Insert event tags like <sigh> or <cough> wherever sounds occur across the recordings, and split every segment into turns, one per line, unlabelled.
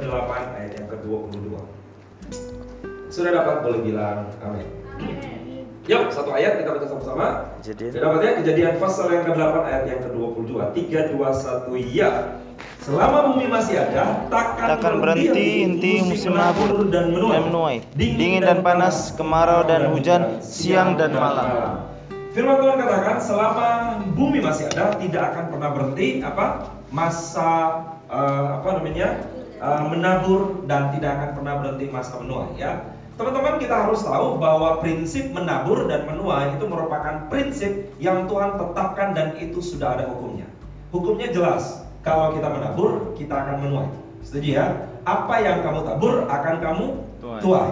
ke-8 ayat yang ke-22. Sudah dapat boleh bilang amin. Yuk, satu ayat kita baca sama-sama.
Kejadian.
Sudah dapat ya kejadian pasal yang ke-8 ayat yang ke-22. 3 2 1 ya. Selama bumi masih ada, takkan,
Takkan berhenti inti musim menabur
dan menuai,
dan menuai, dingin dan panas, kemarau dan hujan, siang dan malam.
Firman Tuhan katakan selama bumi masih ada tidak akan pernah berhenti apa masa eh, apa namanya eh, menabur dan tidak akan pernah berhenti masa menuai ya. Teman-teman kita harus tahu bahwa prinsip menabur dan menuai itu merupakan prinsip yang Tuhan tetapkan dan itu sudah ada hukumnya. Hukumnya jelas. Kalau kita menabur, kita akan menuai. Setuju ya? Apa yang kamu tabur akan kamu
Tuai.
tuai.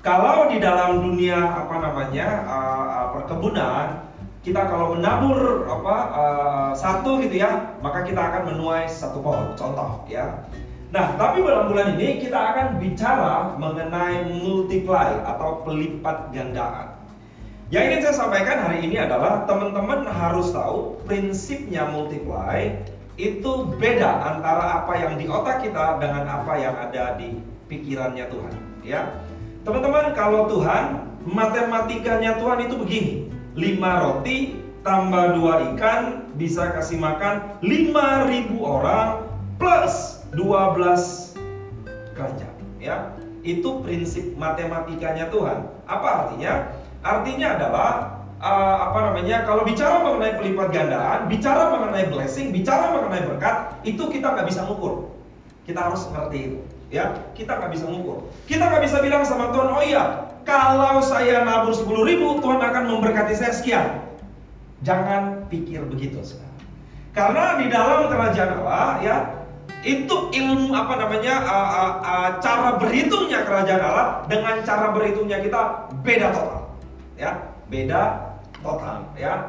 Kalau di dalam dunia apa namanya uh, perkebunan, kita kalau menabur apa uh, satu gitu ya, maka kita akan menuai satu pohon. Contoh ya. Nah, tapi dalam bulan ini kita akan bicara mengenai multiply atau pelipat gandaan. Yang ingin saya sampaikan hari ini adalah teman-teman harus tahu prinsipnya multiply itu beda antara apa yang di otak kita dengan apa yang ada di pikirannya Tuhan, ya. Teman-teman, kalau Tuhan matematikanya Tuhan itu begini. 5 roti tambah 2 ikan bisa kasih makan 5000 orang plus 12 kerajaan, ya. Itu prinsip matematikanya Tuhan. Apa artinya? Artinya adalah uh, apa namanya kalau bicara mengenai pelipat gandaan, bicara mengenai blessing, bicara mengenai berkat, itu kita nggak bisa mengukur. Kita harus ngerti itu, ya. Kita nggak bisa mengukur. Kita nggak bisa bilang sama Tuhan, oh iya, kalau saya nabur 10 ribu, Tuhan akan memberkati saya sekian. Jangan pikir begitu sekarang. Karena di dalam kerajaan Allah, ya, itu ilmu apa namanya uh, uh, uh, cara berhitungnya kerajaan Allah dengan cara berhitungnya kita beda total ya. Beda total ya.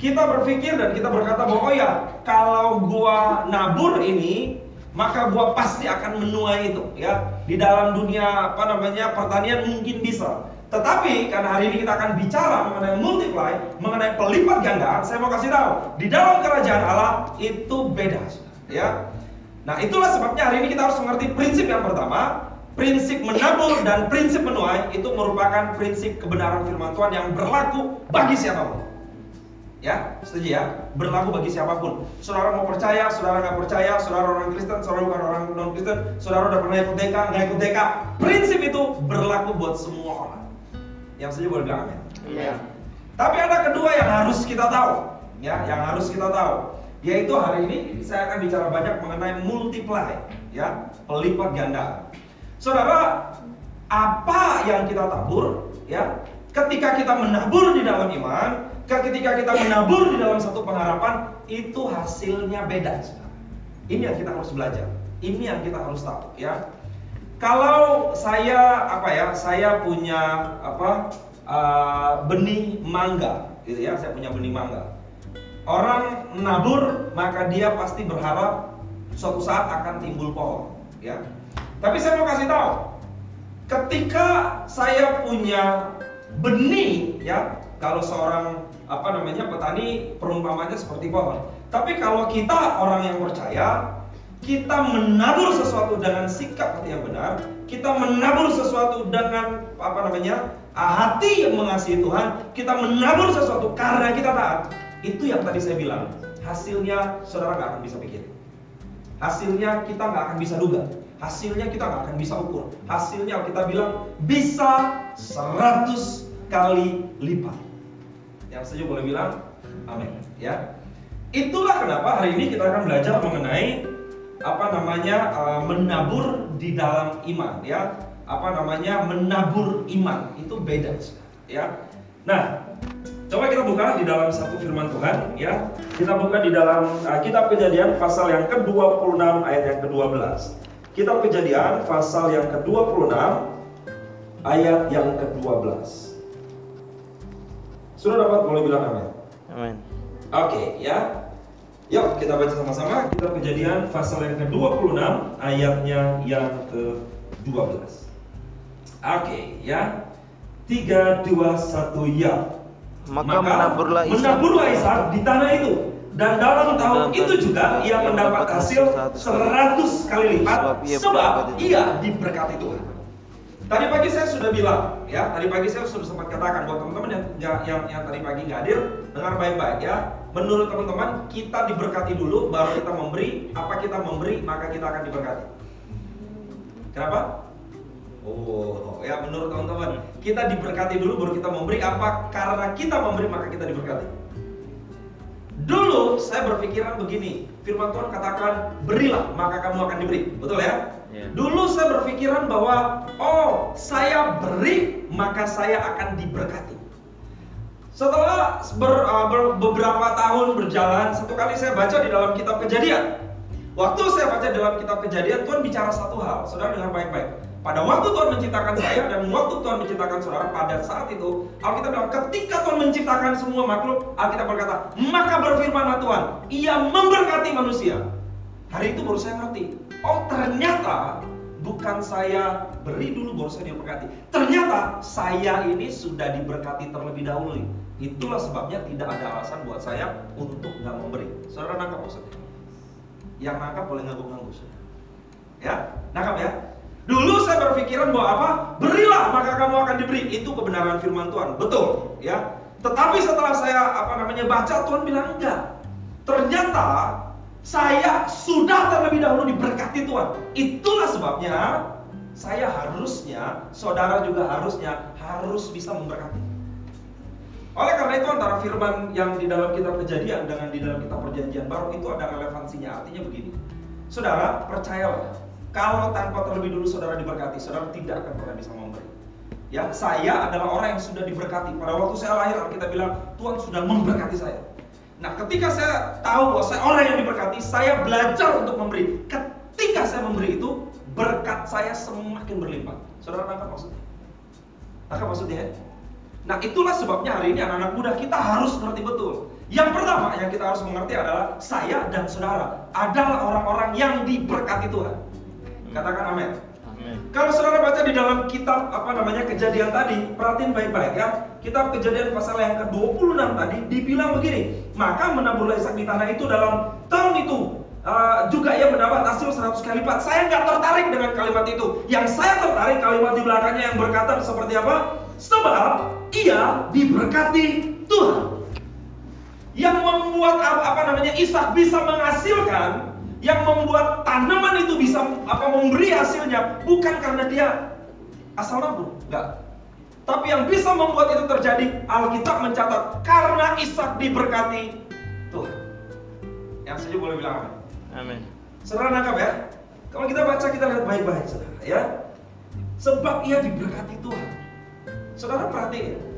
Kita berpikir dan kita berkata bahwa oh ya kalau gua nabur ini maka gua pasti akan menuai itu ya. Di dalam dunia apa namanya pertanian mungkin bisa. Tetapi karena hari ini kita akan bicara mengenai multiply mengenai pelipat gandaan saya mau kasih tahu di dalam kerajaan Allah itu beda ya Nah itulah sebabnya hari ini kita harus mengerti prinsip yang pertama Prinsip menabur dan prinsip menuai itu merupakan prinsip kebenaran firman Tuhan yang berlaku bagi siapa pun. Ya, setuju ya? Berlaku bagi siapa pun. Saudara mau percaya, saudara nggak percaya, saudara orang Kristen, saudara bukan orang non Kristen Saudara udah pernah ikut TK, nggak ikut TK. Prinsip itu berlaku buat semua orang. Yang setuju boleh bilang amin?
Iya.
Tapi ada kedua yang harus kita tahu. Ya, yang harus kita tahu yaitu hari ini saya akan bicara banyak mengenai multiply ya pelipat ganda. Saudara apa yang kita tabur ya ketika kita menabur di dalam iman ketika kita menabur di dalam satu pengharapan itu hasilnya beda saudara. ini yang kita harus belajar. Ini yang kita harus tahu ya. Kalau saya apa ya saya punya apa uh, benih mangga gitu ya saya punya benih mangga Orang menabur maka dia pasti berharap suatu saat akan timbul pohon, ya. Tapi saya mau kasih tahu, ketika saya punya benih, ya, kalau seorang apa namanya petani perumpamannya seperti pohon. Tapi kalau kita orang yang percaya, kita menabur sesuatu dengan sikap hati yang benar, kita menabur sesuatu dengan apa namanya hati yang mengasihi Tuhan, kita menabur sesuatu karena kita taat, itu yang tadi saya bilang hasilnya saudara nggak akan bisa pikir. Hasilnya kita nggak akan bisa duga. Hasilnya kita nggak akan bisa ukur. Hasilnya kita bilang bisa 100 kali lipat. Yang setuju boleh bilang amin ya. Itulah kenapa hari ini kita akan belajar mengenai apa namanya uh, menabur di dalam iman ya. Apa namanya menabur iman. Itu beda ya. Nah Coba kita buka di dalam satu firman Tuhan ya. Kita buka di dalam uh, kitab Kejadian pasal yang ke-26 ayat yang ke-12. Kitab Kejadian pasal yang ke-26 ayat yang ke-12. Sudah dapat boleh bilang amin.
Amin.
Oke, ya. Yuk kita baca sama-sama kitab Kejadian pasal yang ke-26 ayatnya yang ke-12. Oke, ya. 3 2 1 ya
Maka, menaburlah Ishak
menaburlah Ishak di tanah itu Dan dalam tahun
Dalam
itu juga ia mendapat hasil
hasil
100 kali lipat
Sebab ia
sebab
berkati
ia diberkati Tuhan. Tadi pagi saya sudah bilang, ya, tadi pagi saya sudah sempat katakan buat teman-teman yang, yang yang yang tadi pagi nggak hadir, dengar baik-baik ya. Menurut teman-teman, kita diberkati dulu, baru kita memberi. Apa kita memberi, maka kita akan diberkati. Kenapa? Oh, ya menurut teman-teman, kita diberkati dulu baru kita memberi apa? Karena kita memberi maka kita diberkati. Dulu saya berpikiran begini, firman Tuhan katakan, "Berilah, maka kamu akan diberi." Betul ya?
Iya.
Dulu saya berpikiran bahwa oh, saya beri, maka saya akan diberkati. Setelah ber- uh, ber- beberapa tahun berjalan, satu kali saya baca di dalam kitab Kejadian. Waktu saya baca dalam kitab Kejadian, Tuhan bicara satu hal. Saudara dengar baik-baik. Pada waktu Tuhan menciptakan saya dan waktu Tuhan menciptakan saudara, pada saat itu Alkitab bilang ketika Tuhan menciptakan semua makhluk, Alkitab berkata, maka berfirmanlah Tuhan, Ia memberkati manusia. Hari itu baru saya ngerti. Oh ternyata bukan saya beri dulu baru saya diberkati. Ternyata saya ini sudah diberkati terlebih dahulu. Itulah sebabnya tidak ada alasan buat saya untuk nggak memberi. Saudara nangkap maksudnya? Yang nangkap boleh ngangguk-ngangguk. Ya, nangkap ya. Dulu saya berpikiran bahwa apa? Berilah maka kamu akan diberi. Itu kebenaran firman Tuhan. Betul, ya. Tetapi setelah saya apa namanya baca Tuhan bilang enggak. Ternyata saya sudah terlebih dahulu diberkati Tuhan. Itulah sebabnya saya harusnya, saudara juga harusnya harus bisa memberkati. Oleh karena itu antara firman yang di dalam kitab kejadian dengan di dalam kitab perjanjian baru itu ada relevansinya. Artinya begini. Saudara, percayalah, kalau tanpa terlebih dulu saudara diberkati, saudara tidak akan pernah bisa memberi. Ya, saya adalah orang yang sudah diberkati. Pada waktu saya lahir, kita bilang Tuhan sudah memberkati saya. Nah, ketika saya tahu bahwa saya orang yang diberkati, saya belajar untuk memberi. Ketika saya memberi itu, berkat saya semakin berlimpah. Saudara nangkap maksudnya? Nangkap maksudnya ya? Nah, itulah sebabnya hari ini anak-anak muda kita harus mengerti betul. Yang pertama yang kita harus mengerti adalah saya dan saudara adalah orang-orang yang diberkati Tuhan. Katakan amin.
Amin.
Kalau saudara baca di dalam kitab apa namanya kejadian tadi, perhatiin baik-baik ya. Kitab kejadian pasal yang ke-26 tadi dibilang begini, maka menaburlah Ishak di tanah itu dalam tahun itu uh, juga ia mendapat hasil 100 kali lipat. Saya nggak tertarik dengan kalimat itu. Yang saya tertarik kalimat di belakangnya yang berkata seperti apa? Sebab ia diberkati Tuhan. Yang membuat apa, apa namanya Ishak bisa menghasilkan yang membuat tanaman itu bisa apa memberi hasilnya bukan karena dia asal nabur, enggak. Tapi yang bisa membuat itu terjadi Alkitab mencatat karena Ishak diberkati Tuhan. Yang setuju boleh bilang amin.
Amin.
Saudara nangkap ya? Kalau kita baca kita lihat baik-baik saudara ya. Sebab ia diberkati Tuhan. Saudara perhatiin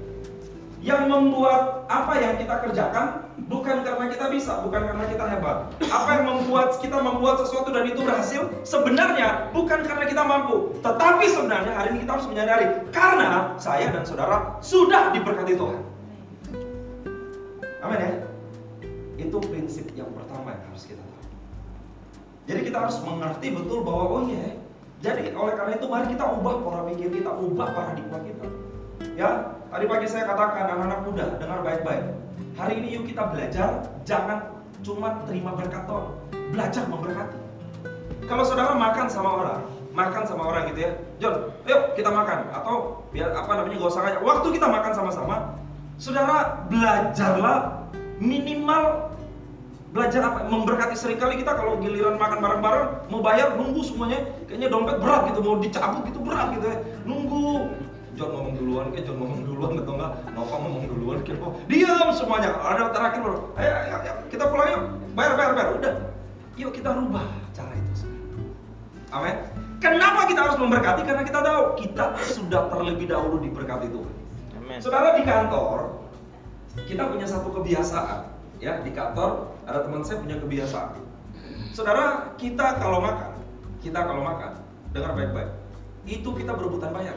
yang membuat apa yang kita kerjakan bukan karena kita bisa, bukan karena kita hebat. Apa yang membuat kita membuat sesuatu dan itu berhasil sebenarnya bukan karena kita mampu, tetapi sebenarnya hari ini kita harus menyadari karena saya dan saudara sudah diberkati Tuhan. Amin ya. Itu prinsip yang pertama yang harus kita tahu. Jadi kita harus mengerti betul bahwa oh iya. Jadi oleh karena itu mari kita ubah pola pikir kita, ubah paradigma kita. Ya, tadi pagi saya katakan anak-anak muda, dengar baik-baik. Hari ini yuk kita belajar, jangan cuma terima berkat doang, belajar memberkati. Kalau saudara makan sama orang, makan sama orang gitu ya, John, yuk kita makan atau biar apa namanya gak usah ngajak. Waktu kita makan sama-sama, saudara belajarlah minimal belajar apa memberkati sering kali kita kalau giliran makan bareng-bareng mau bayar nunggu semuanya kayaknya dompet berat gitu mau dicabut gitu berat gitu ya nunggu John ngomong duluan kayak John ngomong duluan atau enggak Nova ngomong duluan kayak oh, diam semuanya. Ada terakhir baru. Ayo, ayo, ayo kita pulang yuk. Bayar bayar bayar. Udah. Yuk kita rubah cara itu amin. Kenapa kita harus memberkati? Karena kita tahu kita sudah terlebih dahulu diberkati Tuhan.
Amin.
saudara di kantor kita punya satu kebiasaan ya. Di kantor ada teman saya punya kebiasaan. Saudara kita kalau makan kita kalau makan dengar baik-baik itu kita berebutan bayar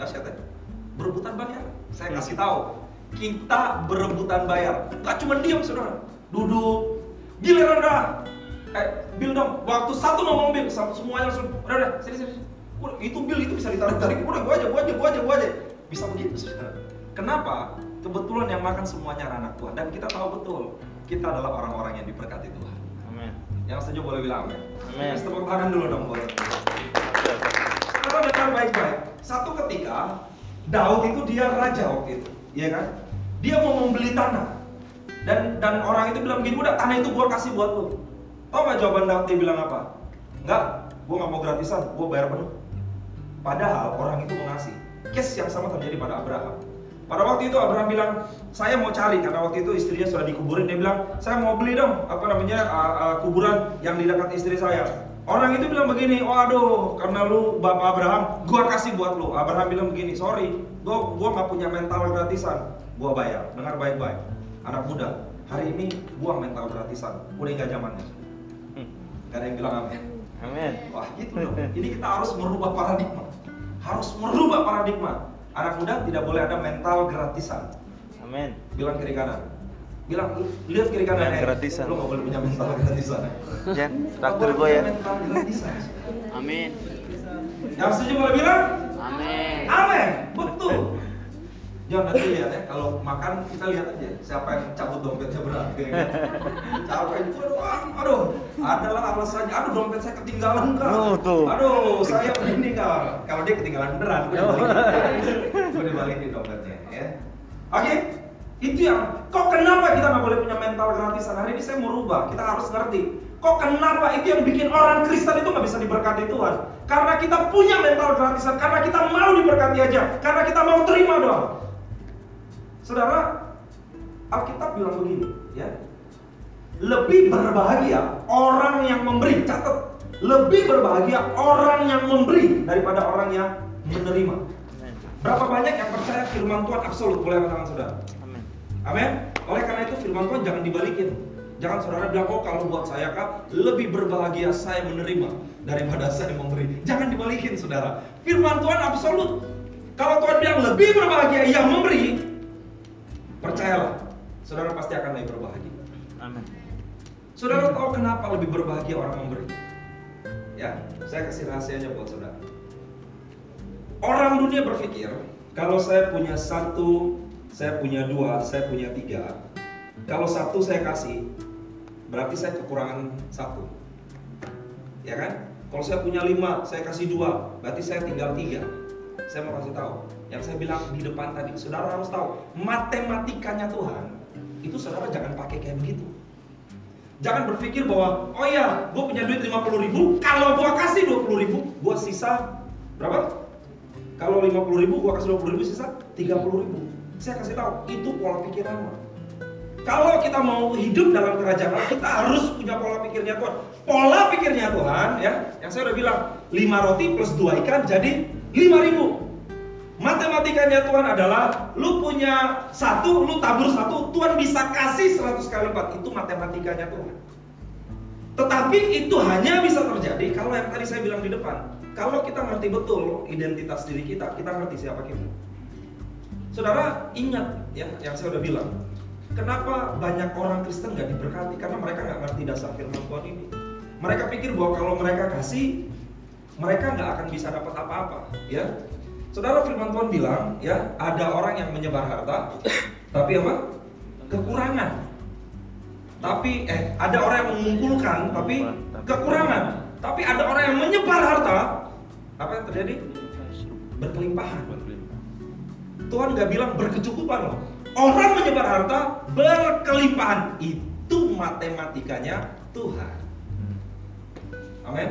dahsyat ya berebutan bayar? Saya kasih tahu. Kita berebutan bayar. Gak cuma diam saudara. Duduk. Giliran dah eh bil dong. Waktu satu ngomong bil semuanya langsung udah udah sini sini udah, itu bil itu bisa ditarik tarik udah gua aja gua aja gua aja gua aja. Bisa begitu saudara. Kenapa? Kebetulan yang makan semuanya anak Tuhan dan kita tahu betul kita adalah orang-orang yang diberkati Tuhan.
Amin.
Yang setuju boleh bilang amin.
Amin.
Tepuk tangan dulu dong boleh. Saudara dengar baik-baik. Satu ketika Daud itu dia raja waktu itu, iya kan? Dia mau membeli tanah. Dan dan orang itu bilang begini, udah tanah itu gua kasih buat lu. Tahu nggak jawaban Daud dia bilang apa? Enggak, gua nggak mau gratisan, gua bayar penuh. Padahal orang itu mau ngasih. Case yang sama terjadi pada Abraham. Pada waktu itu Abraham bilang, saya mau cari karena waktu itu istrinya sudah dikuburin. Dia bilang, saya mau beli dong apa namanya uh, uh, kuburan yang di dekat istri saya. Orang itu bilang begini, oh aduh, karena lu bapak Abraham, gua kasih buat lu. Abraham bilang begini, sorry, gua gua nggak punya mental gratisan, gua bayar. Dengar baik-baik, anak muda, hari ini gua mental gratisan, udah nggak zamannya. Gak ada yang bilang amin.
Amin.
Wah gitu dong. Ini kita harus merubah paradigma. Harus merubah paradigma. Anak muda tidak boleh ada mental gratisan.
Amin.
Bilang kiri kanan. Bilang lihat kiri kanan.
Yang
eh,
gratisan.
Lu nggak boleh punya mental gratisan.
Jan, traktir
boleh
gue ya.
Amin.
Yang setuju boleh bilang?
Amin.
Amin. Betul. Jangan nanti lihat ya, kalau makan kita lihat aja siapa yang cabut dompetnya berat kayak gitu. Siapa yang aduh, aduh, adalah alasannya, aduh dompet saya ketinggalan kak.
Oh, tuh.
Aduh, saya ini kak. Kalau dia ketinggalan beneran, gue dibalikin, <laughs> gue dibalikin dompetnya ya. Oke, itu yang. Kok kenapa kita nggak boleh punya mental gratisan? Hari ini saya mau rubah, kita harus ngerti. Kok kenapa itu yang bikin orang Kristen itu nggak bisa diberkati Tuhan? Karena kita punya mental gratisan, karena kita mau diberkati aja, karena kita mau terima doang. Saudara, Alkitab bilang begini, ya. Lebih berbahagia orang yang memberi, catat. Lebih berbahagia orang yang memberi daripada orang yang menerima. Berapa banyak yang percaya firman Tuhan absolut? Boleh angkat tangan saudara.
Amin.
Oleh karena itu firman Tuhan jangan dibalikin. Jangan saudara bilang, oh kalau buat saya kak, lebih berbahagia saya menerima daripada <laughs> saya memberi. Jangan dibalikin saudara. Firman Tuhan absolut. Kalau Tuhan bilang lebih berbahagia yang memberi, percayalah, saudara pasti akan lebih berbahagia.
Amin.
Saudara tahu kenapa lebih berbahagia orang memberi? Ya, saya kasih rahasianya buat saudara. Orang dunia berpikir, kalau saya punya satu, saya punya dua, saya punya tiga. Kalau satu saya kasih, berarti saya kekurangan satu. Ya kan? Kalau saya punya lima, saya kasih dua, berarti saya tinggal tiga. Saya mau kasih tahu, yang saya bilang di depan tadi, saudara harus tahu, matematikanya Tuhan, itu saudara jangan pakai kayak begitu. Jangan berpikir bahwa, oh ya, gue punya duit 50 ribu, kalau gue kasih 20 ribu, gue sisa berapa? Kalau 50 ribu, gue kasih 20 ribu, sisa 30 ribu. Saya kasih tahu, itu pola pikir lama. Kalau kita mau hidup dalam kerajaan Allah, kita harus punya pola pikirnya Tuhan. Pola pikirnya Tuhan, ya, yang saya udah bilang, 5 roti plus 2 ikan jadi 5 ribu. Matematikanya Tuhan adalah lu punya satu, lu tabur satu, Tuhan bisa kasih 100 kali lipat. Itu matematikanya Tuhan. Tetapi itu hanya bisa terjadi kalau yang tadi saya bilang di depan. Kalau kita ngerti betul identitas diri kita, kita ngerti siapa kita. Saudara ingat ya yang saya udah bilang. Kenapa banyak orang Kristen gak diberkati? Karena mereka nggak ngerti dasar firman Tuhan ini. Mereka pikir bahwa kalau mereka kasih, mereka nggak akan bisa dapat apa-apa. Ya, Saudara firman Tuhan bilang, ya, ada orang yang menyebar harta, <coughs> tapi apa? Kekurangan. Tapi eh ada orang yang mengumpulkan tapi kekurangan. Tapi ada orang yang menyebar harta, apa yang terjadi? Berkelimpahan. Tuhan nggak bilang berkecukupan loh. Orang menyebar harta berkelimpahan. Itu matematikanya Tuhan. Amin.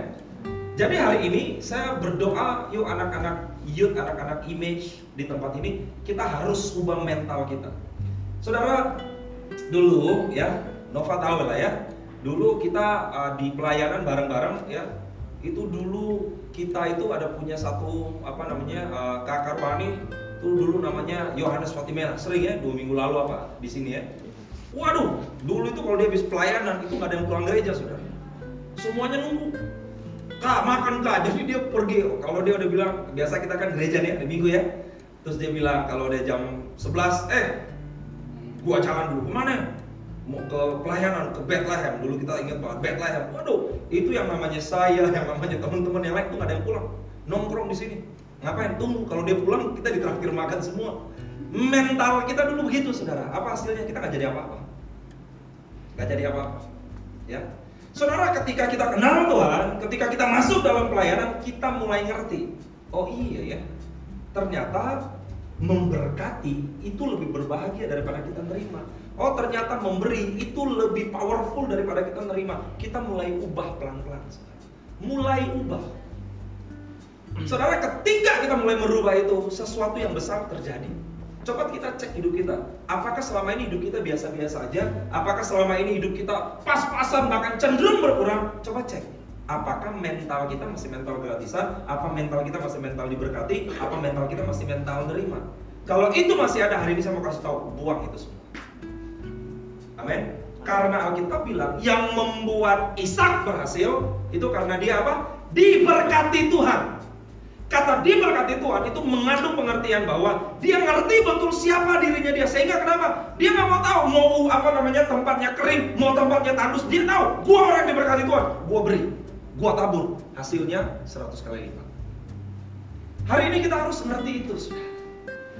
Jadi hari ini saya berdoa, yuk anak-anak youth, anak-anak image di tempat ini, kita harus ubah mental kita. Saudara, dulu ya, Nova tahu lah ya, dulu kita uh, di pelayanan bareng-bareng ya, itu dulu kita itu ada punya satu apa namanya uh, kakak rohani, itu dulu namanya Yohanes Fatimena, sering ya, dua minggu lalu apa di sini ya. Waduh, dulu itu kalau dia habis pelayanan itu nggak ada yang pulang gereja saudara. Semuanya nunggu. Kak makan kak. Jadi dia pergi. Kalau dia udah bilang biasa kita kan gereja nih hari minggu ya. Terus dia bilang kalau udah jam 11 eh gua jalan dulu. Ke mana? Mau ke pelayanan ke Bethlehem. Dulu kita ingat banget Bethlehem. Waduh itu yang namanya saya yang namanya teman-teman yang lain tuh gak ada yang pulang. Nongkrong di sini ngapain tunggu kalau dia pulang kita ditraktir makan semua mental kita dulu begitu saudara apa hasilnya kita nggak jadi apa-apa Gak jadi apa-apa. Ya. Saudara, ketika kita kenal Tuhan, ketika kita masuk dalam pelayanan, kita mulai ngerti. Oh iya ya, ternyata memberkati itu lebih berbahagia daripada kita nerima. Oh ternyata memberi itu lebih powerful daripada kita nerima. Kita mulai ubah pelan-pelan. Mulai ubah. Saudara, ketika kita mulai merubah itu, sesuatu yang besar terjadi. Coba kita cek hidup kita. Apakah selama ini hidup kita biasa-biasa aja? Apakah selama ini hidup kita pas-pasan bahkan cenderung berkurang? Coba cek. Apakah mental kita masih mental gratisan? Apa mental kita masih mental diberkati? Apa mental kita masih mental nerima? Kalau itu masih ada hari ini saya mau kasih tahu, buang itu semua. Amin. Karena Alkitab bilang yang membuat Ishak berhasil itu karena dia apa? Diberkati Tuhan. Kata diberkati Tuhan itu mengandung pengertian bahwa dia ngerti betul siapa dirinya dia. Sehingga kenapa? Dia nggak mau tahu mau apa namanya tempatnya kering, mau tempatnya tandus. Dia tahu, gua orang yang diberkati Tuhan, gua beri, gua tabur. Hasilnya 100 kali lipat. Hari ini kita harus ngerti itu.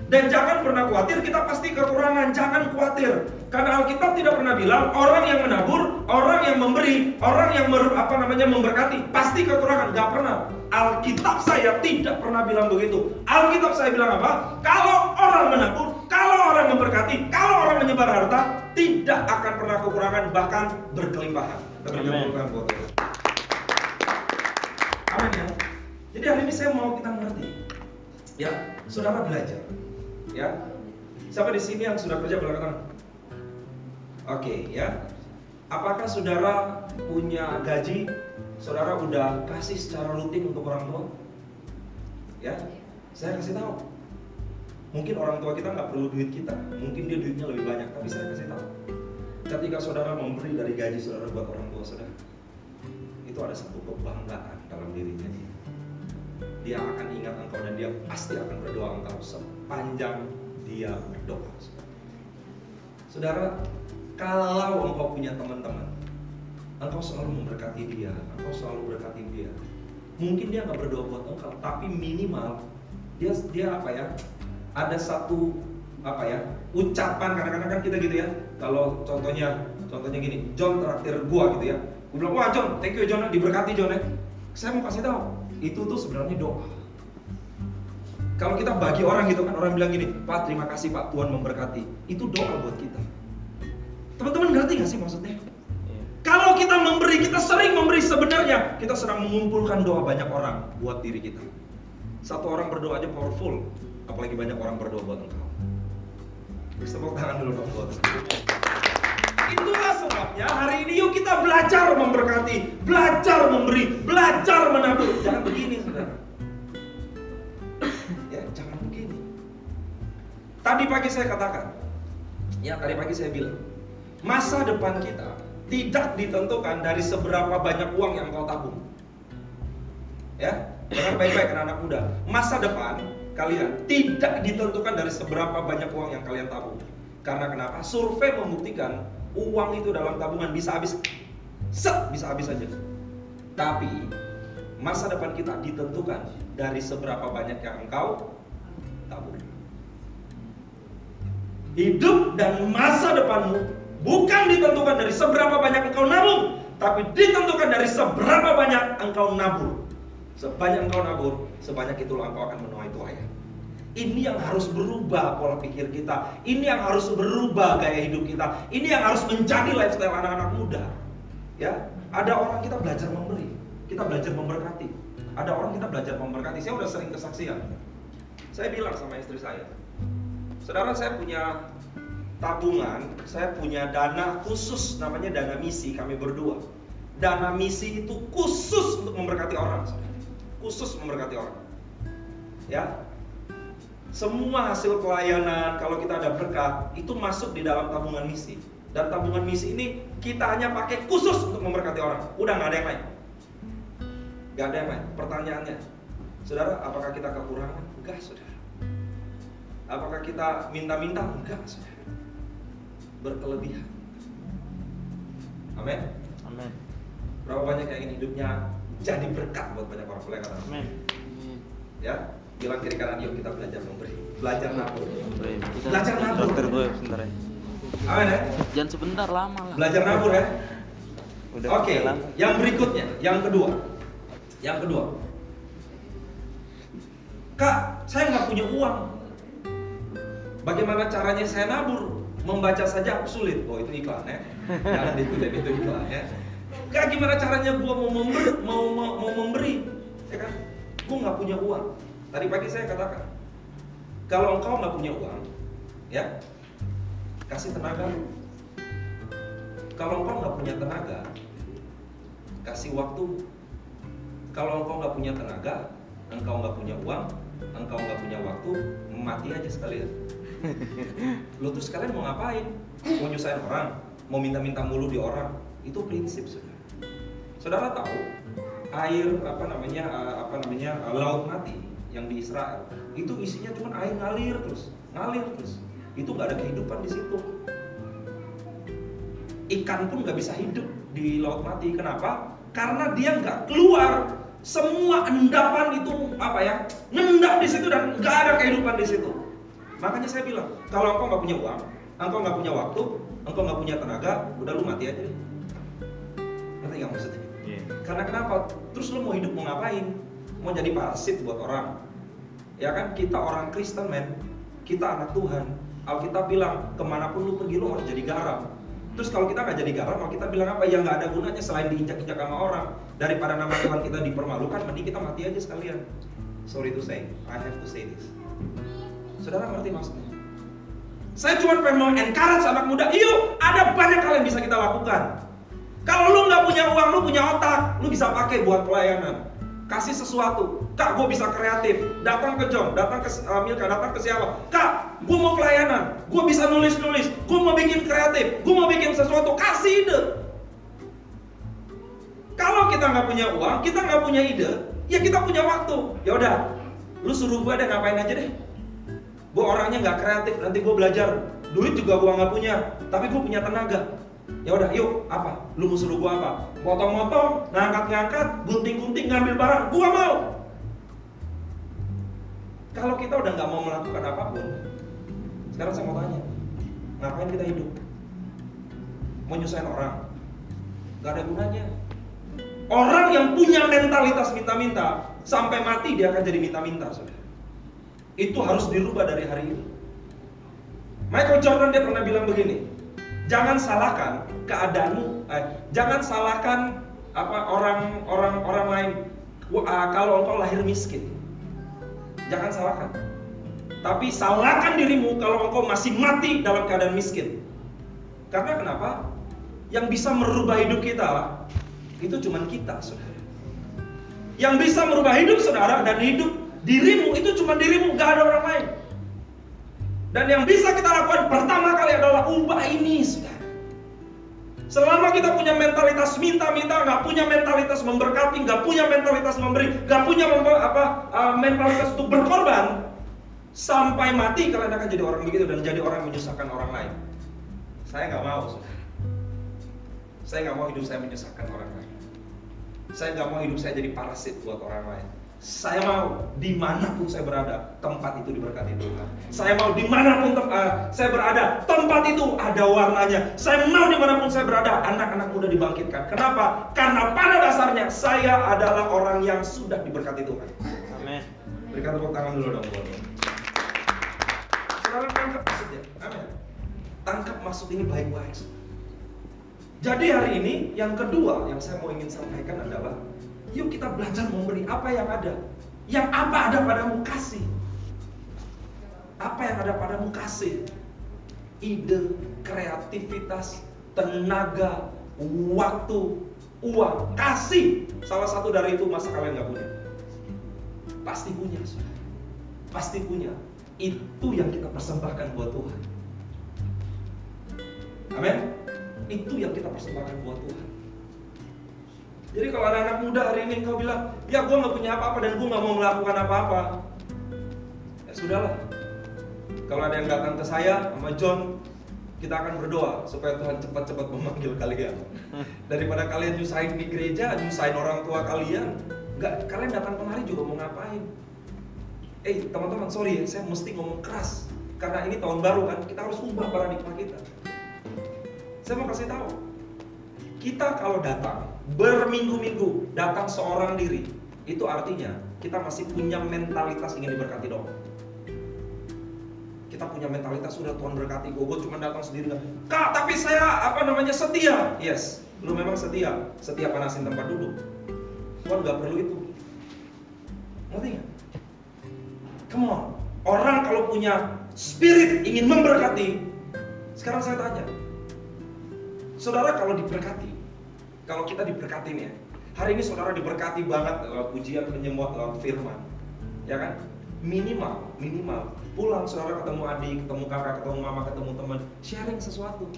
Dan jangan pernah khawatir, kita pasti kekurangan. Jangan khawatir, karena Alkitab tidak pernah bilang orang yang menabur, orang yang memberi, orang yang mer, apa namanya memberkati pasti kekurangan. Gak pernah. Alkitab saya tidak pernah bilang begitu. Alkitab saya bilang apa? Kalau orang menabur, kalau orang memberkati, kalau orang menyebar harta, tidak akan pernah kekurangan, bahkan berkelimpahan.
Amin.
Amin ya. Jadi hari ini saya mau kita mengerti. Ya, saudara belajar. Ya. Siapa di sini yang sudah kerja belakangan? Oke, ya. Apakah saudara punya gaji? Saudara udah kasih secara rutin untuk orang tua? Ya, saya kasih tahu. Mungkin orang tua kita nggak perlu duit kita, mungkin dia duitnya lebih banyak, tapi saya kasih tahu. Ketika saudara memberi dari gaji saudara buat orang tua saudara, itu ada satu kebanggaan dalam dirinya dia. Akan ingat engkau dan dia pasti akan berdoa engkau sepanjang dia berdoa. Saudara, kalau engkau punya teman-teman, engkau selalu memberkati dia, engkau selalu berkati dia. Mungkin dia nggak berdoa buat engkau, tapi minimal dia dia apa ya? Ada satu apa ya? Ucapan kadang-kadang kan kita gitu ya. Kalau contohnya contohnya gini, John traktir gua gitu ya. Gue bilang, wah John, thank you John, diberkati John ya. Saya mau kasih tahu, itu tuh sebenarnya doa. Kalau kita bagi orang gitu kan, orang bilang gini, Pak terima kasih Pak, Tuhan memberkati. Itu doa buat kita. Teman-teman ngerti gak sih maksudnya?
Iya.
Kalau kita memberi, kita sering memberi sebenarnya kita sedang mengumpulkan doa banyak orang buat diri kita. Satu orang berdoa aja powerful, apalagi banyak orang berdoa buat engkau. Beri tepuk tangan dulu dong buat Itulah sebabnya hari ini yuk kita belajar memberkati, belajar memberi, belajar menabur. Jangan begini saudara. Tadi pagi saya katakan, ya tadi pagi saya bilang, masa depan kita tidak ditentukan dari seberapa banyak uang yang kau tabung. Ya, dengar baik-baik anak-anak muda. Masa depan kalian tidak ditentukan dari seberapa banyak uang yang kalian tabung. Karena kenapa? Survei membuktikan uang itu dalam tabungan bisa habis, set bisa habis saja. Tapi masa depan kita ditentukan dari seberapa banyak yang engkau tabung. Hidup dan masa depanmu bukan ditentukan dari seberapa banyak engkau nabung, tapi ditentukan dari seberapa banyak engkau nabur. Sebanyak engkau nabur, sebanyak itulah engkau akan menuai tuaya. Ini yang harus berubah pola pikir kita. Ini yang harus berubah gaya hidup kita. Ini yang harus menjadi lifestyle anak-anak muda. Ya, ada orang kita belajar memberi, kita belajar memberkati. Ada orang kita belajar memberkati. Saya udah sering kesaksian. Saya bilang sama istri saya, saudara saya punya tabungan, saya punya dana khusus namanya dana misi kami berdua. Dana misi itu khusus untuk memberkati orang, khusus memberkati orang. Ya, semua hasil pelayanan kalau kita ada berkat itu masuk di dalam tabungan misi. Dan tabungan misi ini kita hanya pakai khusus untuk memberkati orang. Udah nggak ada yang lain. Nggak ada yang lain. Pertanyaannya, saudara, apakah kita kekurangan? Enggak, saudara. Apakah kita minta-minta? Enggak, saudara. Berkelebihan. Amin.
Amin.
Berapa banyak yang ingin hidupnya jadi berkat buat banyak orang boleh kata
Amin.
ya bilang kiri kanan yuk kita belajar memberi belajar nabur. Belajar nabur.
Dokter gue sebentar ya.
Amin ya.
Jangan sebentar lama lah.
Belajar nabur ya.
Udah
Oke,
lama.
yang berikutnya, yang kedua. Yang kedua. Kak, saya nggak punya uang. Bagaimana caranya saya nabur? Membaca saja sulit. Oh itu iklan ya. Jangan ditulis itu iklan ya. Kak, gimana caranya gua mau memberi, mau, mau, mau memberi? Ya kan? Gua nggak punya uang. Tadi pagi saya katakan, kalau engkau nggak punya uang, ya kasih tenaga. Kalau engkau nggak punya tenaga, kasih waktu. Kalau engkau nggak punya tenaga, engkau nggak punya uang, engkau nggak punya waktu, mati aja sekalian. Lo terus kalian mau ngapain? Mau nyusahin orang? Mau minta-minta mulu di orang? Itu prinsip saudara. Saudara tahu air apa namanya eh, apa namanya eh, laut mati yang di Israel itu isinya cuma air ngalir terus, ngalir terus. Itu nggak ada kehidupan di situ ikan pun nggak bisa hidup di laut mati. Kenapa? Karena dia nggak keluar. Semua endapan itu apa ya? Ngendap di situ dan nggak ada kehidupan di situ. Makanya saya bilang, kalau engkau nggak punya uang, engkau nggak punya waktu, engkau nggak punya tenaga, udah lu mati aja. Ngerti nggak maksudnya?
Iya.
Karena kenapa? Terus lu mau hidup mau ngapain? Mau jadi parasit buat orang? Ya kan kita orang Kristen men, kita anak Tuhan. Alkitab bilang ke mana pun lu pergi lu harus jadi garam. Terus kalau kita nggak jadi garam, mau kita bilang apa? Ya nggak ada gunanya selain diinjak-injak sama orang. Daripada nama Tuhan kita dipermalukan, mending kita mati aja sekalian. Sorry to say, I have to say this. Saudara ngerti maksudnya? Saya cuma pengen mau encourage anak muda, yuk ada banyak hal yang bisa kita lakukan. Kalau lu nggak punya uang, lu punya otak, lu bisa pakai buat pelayanan. Kasih sesuatu. Kak, gue bisa kreatif. Datang ke John, datang ke uh, Milka, datang ke siapa? Kak, gue mau pelayanan. Gue bisa nulis-nulis. Gue mau bikin kreatif. Gue mau bikin sesuatu. Kasih ide. Kalau kita nggak punya uang, kita nggak punya ide, ya kita punya waktu. Ya udah, lu suruh gue deh ngapain aja deh. Gue orangnya nggak kreatif, nanti gue belajar. Duit juga gue nggak punya, tapi gue punya tenaga. Ya udah, yuk apa? Lu mau suruh gue apa? Motong-motong, ngangkat-ngangkat, gunting-gunting, ngambil barang. Gue mau. Kalau kita udah nggak mau melakukan apa pun, sekarang saya mau tanya, ngapain kita hidup? Mau nyusahin orang? Gak ada gunanya. Orang yang punya mentalitas minta-minta, sampai mati dia akan jadi minta-minta, saudara. Itu harus dirubah dari hari ini. Michael Jordan dia pernah bilang begini, jangan salahkan keadaanmu, eh, jangan salahkan apa orang orang orang lain Wah, kalau engkau lahir miskin. Jangan salahkan. Tapi salahkan dirimu kalau engkau masih mati dalam keadaan miskin. Karena kenapa? Yang bisa merubah hidup kita itu cuman kita, saudara. Yang bisa merubah hidup saudara dan hidup dirimu itu cuma dirimu, gak ada orang lain. Dan yang bisa kita lakukan pertama kali adalah ubah ini, saudara. Selama kita punya mentalitas minta-minta, nggak punya mentalitas memberkati, nggak punya mentalitas memberi, nggak punya member- apa uh, mentalitas untuk berkorban, sampai mati kalian akan jadi orang begitu dan jadi orang yang menyusahkan orang lain. Saya nggak mau, saudara. Saya nggak mau hidup saya menyusahkan orang lain. Saya nggak mau hidup saya jadi parasit buat orang lain. Saya mau di mana pun saya berada, tempat itu diberkati Tuhan. Saya mau di mana pun tem- uh, saya berada, tempat itu ada warnanya. Saya mau di mana pun saya berada, anak-anak muda dibangkitkan. Kenapa? Karena pada dasarnya saya adalah orang yang sudah diberkati Tuhan.
Amin.
Berikan tepuk tangan dulu dong buat. Saudara tangkap maksudnya. Amin. Tangkap maksud ini baik-baik. Jadi hari ini yang kedua yang saya mau ingin sampaikan adalah yuk kita belajar memberi apa yang ada. Yang apa ada padamu kasih. Apa yang ada padamu kasih. Ide, kreativitas, tenaga, waktu, uang, kasih. Salah satu dari itu masa kalian nggak punya? Pasti punya. Pasti punya. Itu yang kita persembahkan buat Tuhan. Amin. Itu yang kita persembahkan buat Tuhan. Jadi kalau ada anak muda hari ini kau bilang, ya gue nggak punya apa-apa dan gue nggak mau melakukan apa-apa, ya sudahlah. Kalau ada yang datang ke saya sama John, kita akan berdoa supaya Tuhan cepat-cepat memanggil kalian. Daripada kalian nyusahin di gereja, nyusahin orang tua kalian, nggak kalian datang kemari juga mau ngapain? Eh teman-teman sorry ya, saya mesti ngomong keras karena ini tahun baru kan, kita harus ubah paradigma kita. Saya mau kasih tahu. Kita kalau datang berminggu-minggu datang seorang diri, itu artinya kita masih punya mentalitas ingin diberkati dong. Kita punya mentalitas sudah Tuhan berkati gue, cuma datang sendiri. Kak, tapi saya apa namanya setia. Yes, lu memang setia. Setia panasin tempat duduk. Tuhan nggak perlu itu. Ngerti nggak? Come on. Orang kalau punya spirit ingin memberkati, sekarang saya tanya, saudara kalau diberkati, kalau kita diberkati nih ya, hari ini saudara diberkati banget lewat pujian penyembuhan lewat firman, ya kan? Minimal, minimal pulang saudara ketemu adik, ketemu kakak, ketemu mama, ketemu teman, sharing sesuatu.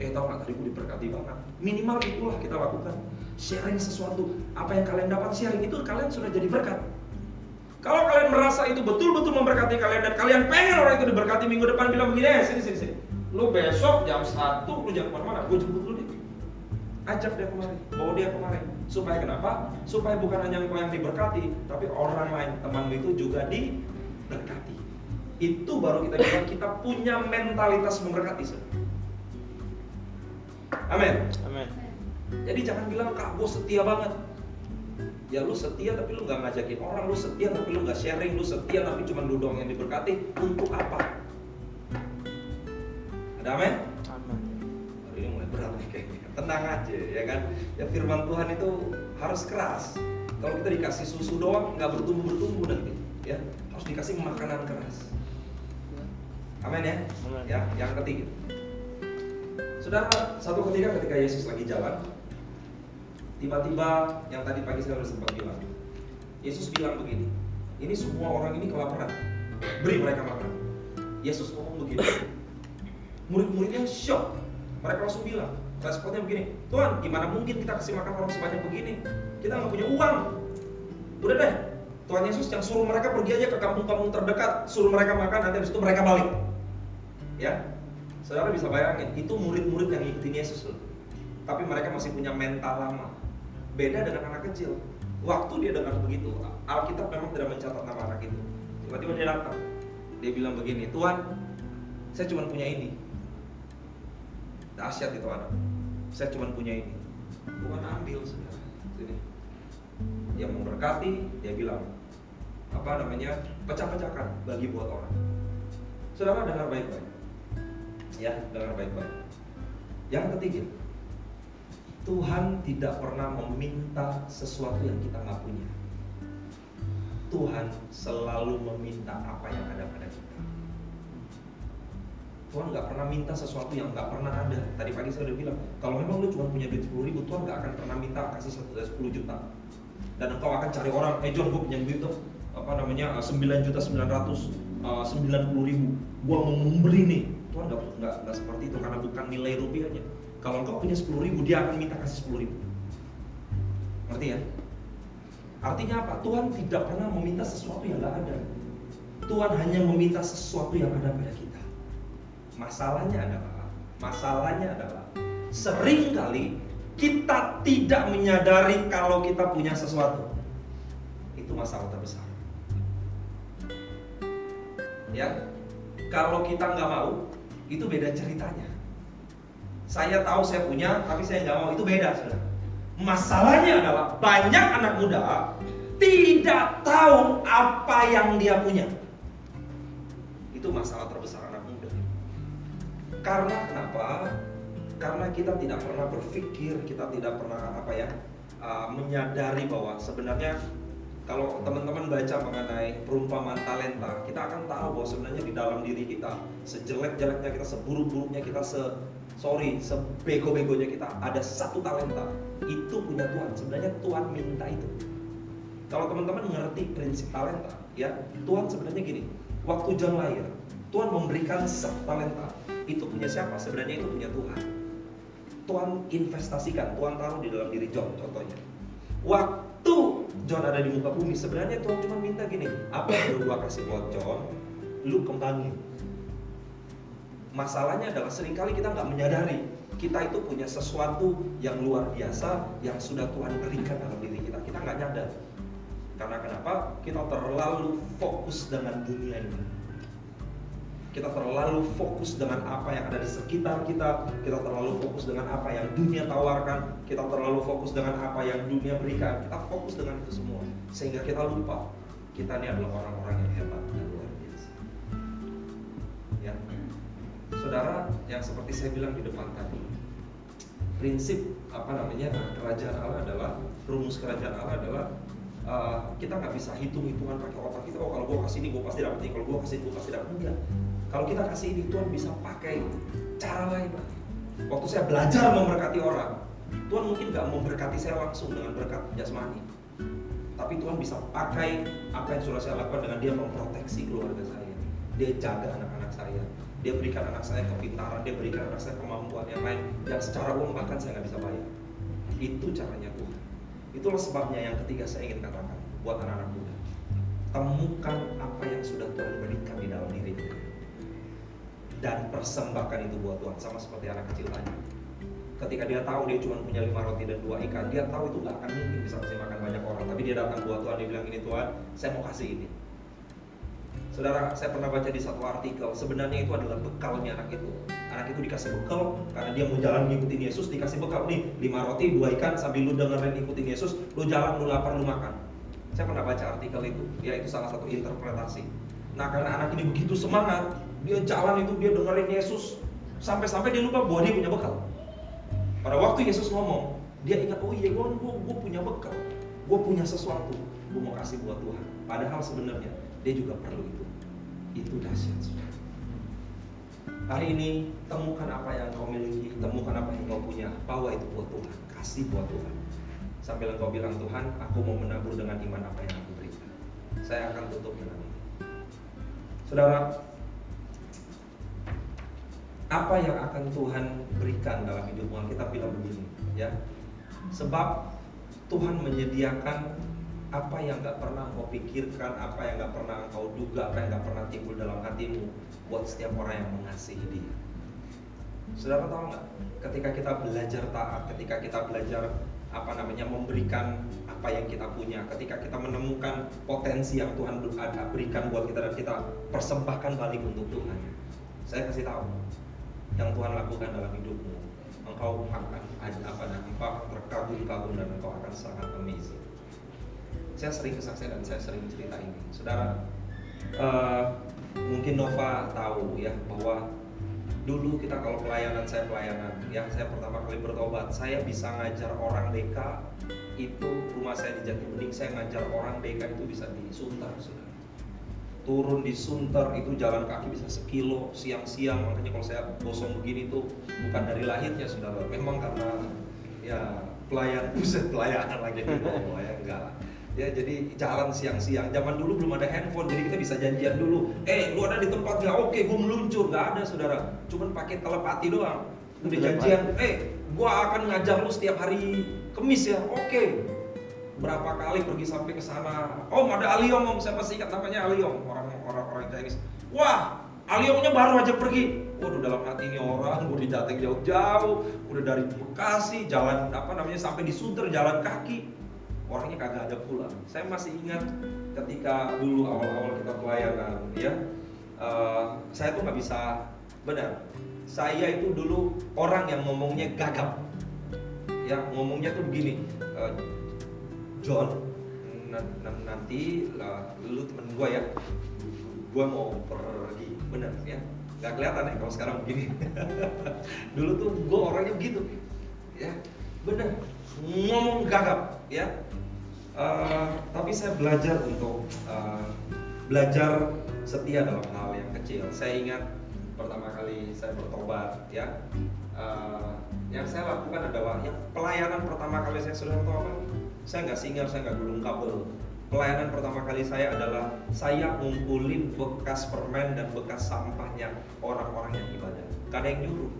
Eh tau gak tadi gue diberkati banget. Minimal itulah kita lakukan. Sharing sesuatu. Apa yang kalian dapat sharing itu kalian sudah jadi berkat. Kalau kalian merasa itu betul-betul memberkati kalian dan kalian pengen orang itu diberkati minggu depan bilang begini, eh sini sini sini. Lu besok jam 1 lu jangan ke mana-mana, gue jemput lu. Ajak dia kemari, bawa dia kemari. Supaya kenapa? Supaya bukan hanya engkau yang diberkati, tapi orang lain temanmu itu juga diberkati. Itu baru kita bilang kita punya mentalitas memberkati. Amin.
Amin.
Jadi jangan bilang kak gue setia banget. Ya lu setia tapi lu nggak ngajakin orang, lu setia tapi lu nggak sharing, lu setia tapi cuma lu doang yang diberkati. Untuk apa? Ada amin? Tenang aja ya kan. Ya firman Tuhan itu harus keras. Kalau kita dikasih susu doang nggak bertumbuh bertumbuh nanti. Ya harus dikasih makanan keras. Amin ya. Ya yang ketiga. Saudara, satu ketika ketika Yesus lagi jalan, tiba-tiba yang tadi pagi saya sudah sempat bilang, Yesus bilang begini, ini semua orang ini kelaparan, beri mereka makan. Yesus ngomong begini, murid-muridnya shock, mereka langsung bilang, responnya begini, Tuhan gimana mungkin kita kasih makan orang sebanyak begini, kita nggak punya uang. Udah deh, Tuhan Yesus yang suruh mereka pergi aja ke kampung-kampung terdekat, suruh mereka makan, nanti habis itu mereka balik. Ya, Saudara bisa bayangin, itu murid-murid yang ngikutin Yesus loh. Tapi mereka masih punya mental lama. Beda dengan anak kecil. Waktu dia dengar begitu, Alkitab memang tidak mencatat nama anak itu. Tiba-tiba dia datang. Dia bilang begini, Tuhan, saya cuma punya ini. Dahsyat itu anak. Saya cuma punya ini. Bukan ambil saudara. Sini. Yang memberkati, dia bilang, apa namanya, pecah-pecahkan bagi buat orang. Saudara dengar baik-baik ya dengar baik-baik. Yang ketiga, Tuhan tidak pernah meminta sesuatu yang kita nggak punya. Tuhan selalu meminta apa yang ada pada kita. Tuhan nggak pernah minta sesuatu yang nggak pernah ada. Tadi pagi saya udah bilang, kalau memang lu cuma punya duit 10 ribu, Tuhan nggak akan pernah minta kasih 10 juta. Dan engkau akan cari orang, eh John gue punya duit tuh, apa namanya 9 juta 900 uh, 90 ribu, gua mau memberi nih. Tuhan nggak nggak nggak seperti itu karena bukan nilai rupiahnya. Kalau engkau punya 10 ribu, dia akan minta kasih 10 ribu. Ngerti ya? Artinya apa? Tuhan tidak pernah meminta sesuatu yang nggak ada. Tuhan hanya meminta sesuatu yang ada pada kita. Masalahnya adalah, masalahnya adalah sering kali kita tidak menyadari kalau kita punya sesuatu. Itu masalah terbesar. Ya, kalau kita nggak mau, itu beda ceritanya. Saya tahu saya punya, tapi saya nggak mau itu beda, saudara. Masalahnya adalah banyak anak muda tidak tahu apa yang dia punya. Itu masalah terbesar. Karena kenapa? Karena kita tidak pernah berpikir, kita tidak pernah apa ya, uh, menyadari bahwa sebenarnya kalau teman-teman baca mengenai perumpamaan talenta, kita akan tahu bahwa sebenarnya di dalam diri kita, sejelek-jeleknya kita, seburuk-buruknya kita, se sorry, sebego-begonya kita, ada satu talenta. Itu punya Tuhan. Sebenarnya Tuhan minta itu. Kalau teman-teman mengerti prinsip talenta, ya Tuhan sebenarnya gini. Waktu John lahir, Tuhan memberikan satu talenta. Itu punya siapa? Sebenarnya itu punya Tuhan. Tuhan investasikan, Tuhan taruh di dalam diri John contohnya. Waktu John ada di muka bumi, sebenarnya Tuhan cuma minta gini, apa yang gua kasih buat John, lu kembangin. Masalahnya adalah sering kali kita nggak menyadari kita itu punya sesuatu yang luar biasa yang sudah Tuhan berikan dalam diri kita. Kita nggak nyadar. Karena kenapa? Kita terlalu fokus dengan dunia ini. Kita terlalu fokus dengan apa yang ada di sekitar kita, kita terlalu fokus dengan apa yang dunia tawarkan, kita terlalu fokus dengan apa yang dunia berikan. Kita fokus dengan itu semua, sehingga kita lupa kita ini adalah orang-orang yang hebat dan luar biasa. Ya, saudara, yang seperti saya bilang di depan tadi, prinsip apa namanya kerajaan Allah adalah rumus kerajaan Allah adalah uh, kita nggak bisa hitung hitungan pakai otak kita. Oh kalau gue kasih ini gue pasti dapat ini. Kalau gue kasih ini gue pasti dapat enggak kalau kita kasih ini Tuhan bisa pakai cara lain waktu saya belajar memberkati orang Tuhan mungkin nggak memberkati saya langsung dengan berkat jasmani. Tapi Tuhan bisa pakai apa yang sudah saya lakukan dengan dia memproteksi keluarga saya. Dia jaga anak-anak saya. Dia berikan anak saya kepintaran dia berikan anak saya kemampuan yang lain. Yang secara uang bahkan saya nggak bisa bayar. Itu caranya Tuhan. Itulah sebabnya yang ketiga saya ingin katakan buat anak-anak muda. Temukan apa yang sudah Tuhan berikan di dalam diri kita dan persembahkan itu buat Tuhan sama seperti anak kecil tadi ketika dia tahu dia cuma punya lima roti dan dua ikan dia tahu itu nggak akan mungkin bisa kasih makan banyak orang tapi dia datang buat Tuhan dia bilang ini Tuhan saya mau kasih ini Saudara, saya pernah baca di satu artikel, sebenarnya itu adalah bekalnya anak itu. Anak itu dikasih bekal karena dia mau jalan ngikutin Yesus, dikasih bekal nih, lima roti, dua ikan, sambil lu dengerin ikutin Yesus, lu jalan, lu lapar, lu makan. Saya pernah baca artikel itu, ya itu salah satu interpretasi. Nah karena anak ini begitu semangat, dia jalan itu, dia dengerin Yesus, sampai-sampai dia lupa bahwa dia punya bekal. Pada waktu Yesus ngomong, dia ingat, oh iya gue, gue, punya bekal, gue punya sesuatu, gue mau kasih buat Tuhan. Padahal sebenarnya dia juga perlu itu. Itu dahsyat. Hari ini temukan apa yang kau miliki, temukan apa yang kau punya, bawa itu buat Tuhan, kasih buat Tuhan. Sambil engkau bilang Tuhan, aku mau menabur dengan iman apa yang aku berikan. Saya akan tutup dengan ini. Saudara, apa yang akan Tuhan berikan dalam hidupmu? Kita bilang begini, ya. Sebab Tuhan menyediakan apa yang gak pernah kau pikirkan, apa yang gak pernah kau duga, apa yang gak pernah timbul dalam hatimu buat setiap orang yang mengasihi dia. Saudara tahu nggak? Ketika kita belajar taat, ketika kita belajar apa namanya memberikan apa yang kita punya, ketika kita menemukan potensi yang Tuhan berikan buat kita dan kita persembahkan balik untuk Tuhan. Saya kasih tahu yang Tuhan lakukan dalam hidupmu, engkau akan apa engkau terkagum-kagum dan engkau akan sangat amazing saya sering kesaksian dan saya sering cerita ini. Saudara, uh, mungkin Nova tahu ya bahwa dulu kita kalau pelayanan saya pelayanan, ya saya pertama kali bertobat, saya bisa ngajar orang DK itu rumah saya di Jatibening, saya ngajar orang DK itu bisa di Sunter, saudara. Turun di Sunter itu jalan kaki bisa sekilo siang-siang, makanya kalau saya bosong begini tuh bukan dari lahirnya saudara, memang karena ya pelayan <laughs> buset pelayanan lagi di bawah ya enggak lah. Ya jadi jalan siang-siang. Zaman dulu belum ada handphone jadi kita bisa janjian dulu. Eh lu ada di tempat nggak oke gue meluncur. Nggak ada saudara. Cuman pakai telepati doang. Udah janjian eh gue akan ngajar lu setiap hari kemis ya. Oke berapa kali pergi sampai ke sana. Om ada Aliong om. Saya pasti ingat namanya Aliong. Orang orang orang Chinese. Wah Aliongnya baru aja pergi. Waduh dalam hati ini orang gue didateng jauh-jauh. Udah dari Bekasi jalan apa namanya sampai di Sunter jalan kaki. Orangnya kagak ada pulang. Saya masih ingat ketika dulu awal-awal kita pelayanan, ya, uh, saya tuh nggak bisa benar. Saya itu dulu orang yang ngomongnya gagap, ya ngomongnya tuh begini, uh, John, nanti lah, lu temen gue ya, gue mau pergi, benar ya, nggak kelihatan ya kalau sekarang begini. <laughs> dulu tuh gue orangnya begitu, ya, benar, ngomong gagap, ya, Uh, tapi saya belajar untuk uh, belajar setia dalam hal yang kecil. Saya ingat pertama kali saya bertobat, ya, uh, yang saya lakukan adalah yang pelayanan pertama kali saya sudah apa? Saya nggak singgah, saya nggak gulung kabel. Pelayanan pertama kali saya adalah saya ngumpulin bekas permen dan bekas sampahnya orang-orang yang ibadah. Gak yang nyuruh.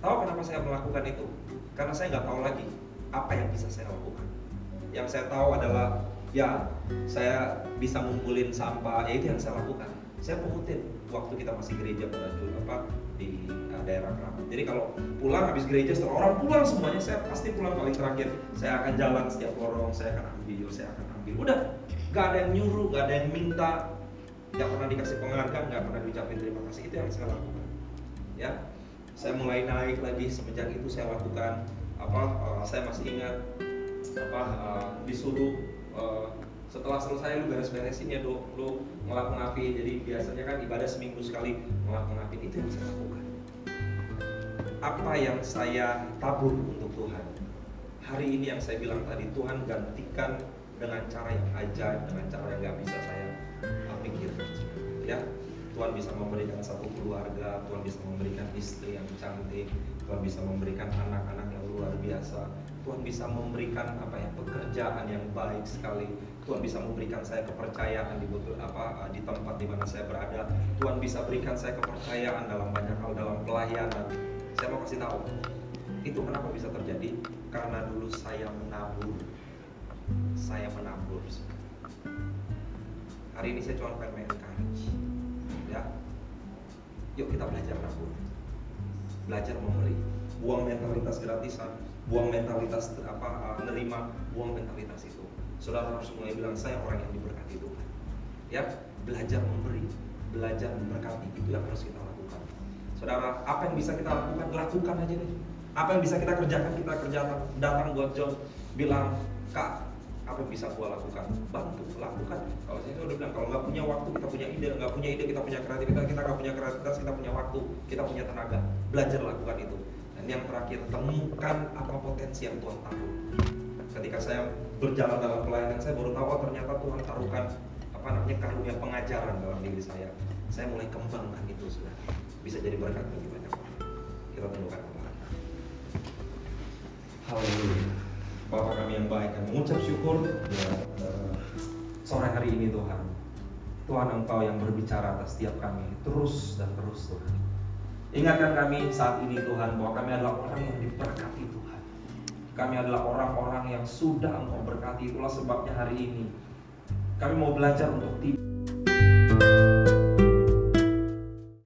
Tahu kenapa saya melakukan itu? Karena saya nggak tahu lagi apa yang bisa saya lakukan yang saya tahu adalah ya saya bisa ngumpulin sampah ya itu yang saya lakukan saya pungutin waktu kita masih gereja dulu apa di daerah keramat jadi kalau pulang habis gereja setelah orang pulang semuanya saya pasti pulang paling terakhir saya akan jalan setiap lorong saya akan ambil saya akan ambil udah gak ada yang nyuruh gak ada yang minta nggak pernah dikasih penghargaan, nggak pernah diucapin terima kasih. Itu yang saya lakukan. Ya, saya mulai naik lagi semenjak itu saya lakukan apa? uh, saya masih ingat apa uh, disuruh uh, setelah selesai lu beres-beresin ya lu ngelap-ngelapin. Jadi biasanya kan ibadah seminggu sekali ngelap-ngelapin itu yang saya lakukan. Apa yang saya tabur untuk Tuhan? Hari ini yang saya bilang tadi Tuhan gantikan dengan cara yang ajaib, dengan cara yang nggak bisa saya pikirkan. Ya, Tuhan bisa memberikan satu keluarga, Tuhan bisa memberikan istri yang cantik, Tuhan bisa memberikan anak-anak yang luar biasa, Tuhan bisa memberikan apa ya pekerjaan yang baik sekali, Tuhan bisa memberikan saya kepercayaan di betul apa di tempat di mana saya berada, Tuhan bisa berikan saya kepercayaan dalam banyak hal dalam pelayanan. Saya mau kasih tahu, itu kenapa bisa terjadi? Karena dulu saya menabur, saya menabur. Hari ini saya cuma pengen encourage ya. Yuk kita belajar nabur belajar memberi buang mentalitas gratisan. Buang mentalitas apa uh, nerima. Buang mentalitas itu. Saudara harus mulai bilang saya orang yang diberkati Tuhan. Ya. Belajar memberi. Belajar memberkati. Itu yang harus kita saudara apa yang bisa kita lakukan? Lakukan aja deh. Apa yang bisa kita kerjakan? Kita kerjakan datang buat John bilang kak apa yang bisa gua lakukan? Bantu lakukan. Kalau saya udah bilang kalau nggak punya waktu kita punya ide. Nggak punya ide kita punya kreativitas. Kita nggak punya kreativitas kita punya waktu. Kita punya tenaga. Belajar lakukan itu. Dan yang terakhir temukan apa potensi yang Tuhan taruh. Ketika saya berjalan dalam pelayanan saya baru tahu oh, ternyata Tuhan taruhkan apa namanya karunia pengajaran dalam diri saya. Saya mulai kembangkan itu sudah bisa jadi berkat bagi banyak orang kita tundukkan kepala Haleluya Bapak kami yang baik dan mengucap syukur ya, sore hari ini Tuhan. Tuhan Engkau yang berbicara atas setiap kami terus dan terus Tuhan. Ingatkan kami saat ini Tuhan bahwa kami adalah orang yang diberkati Tuhan. Kami adalah orang-orang yang sudah Engkau berkati itulah sebabnya hari ini kami mau belajar untuk tidak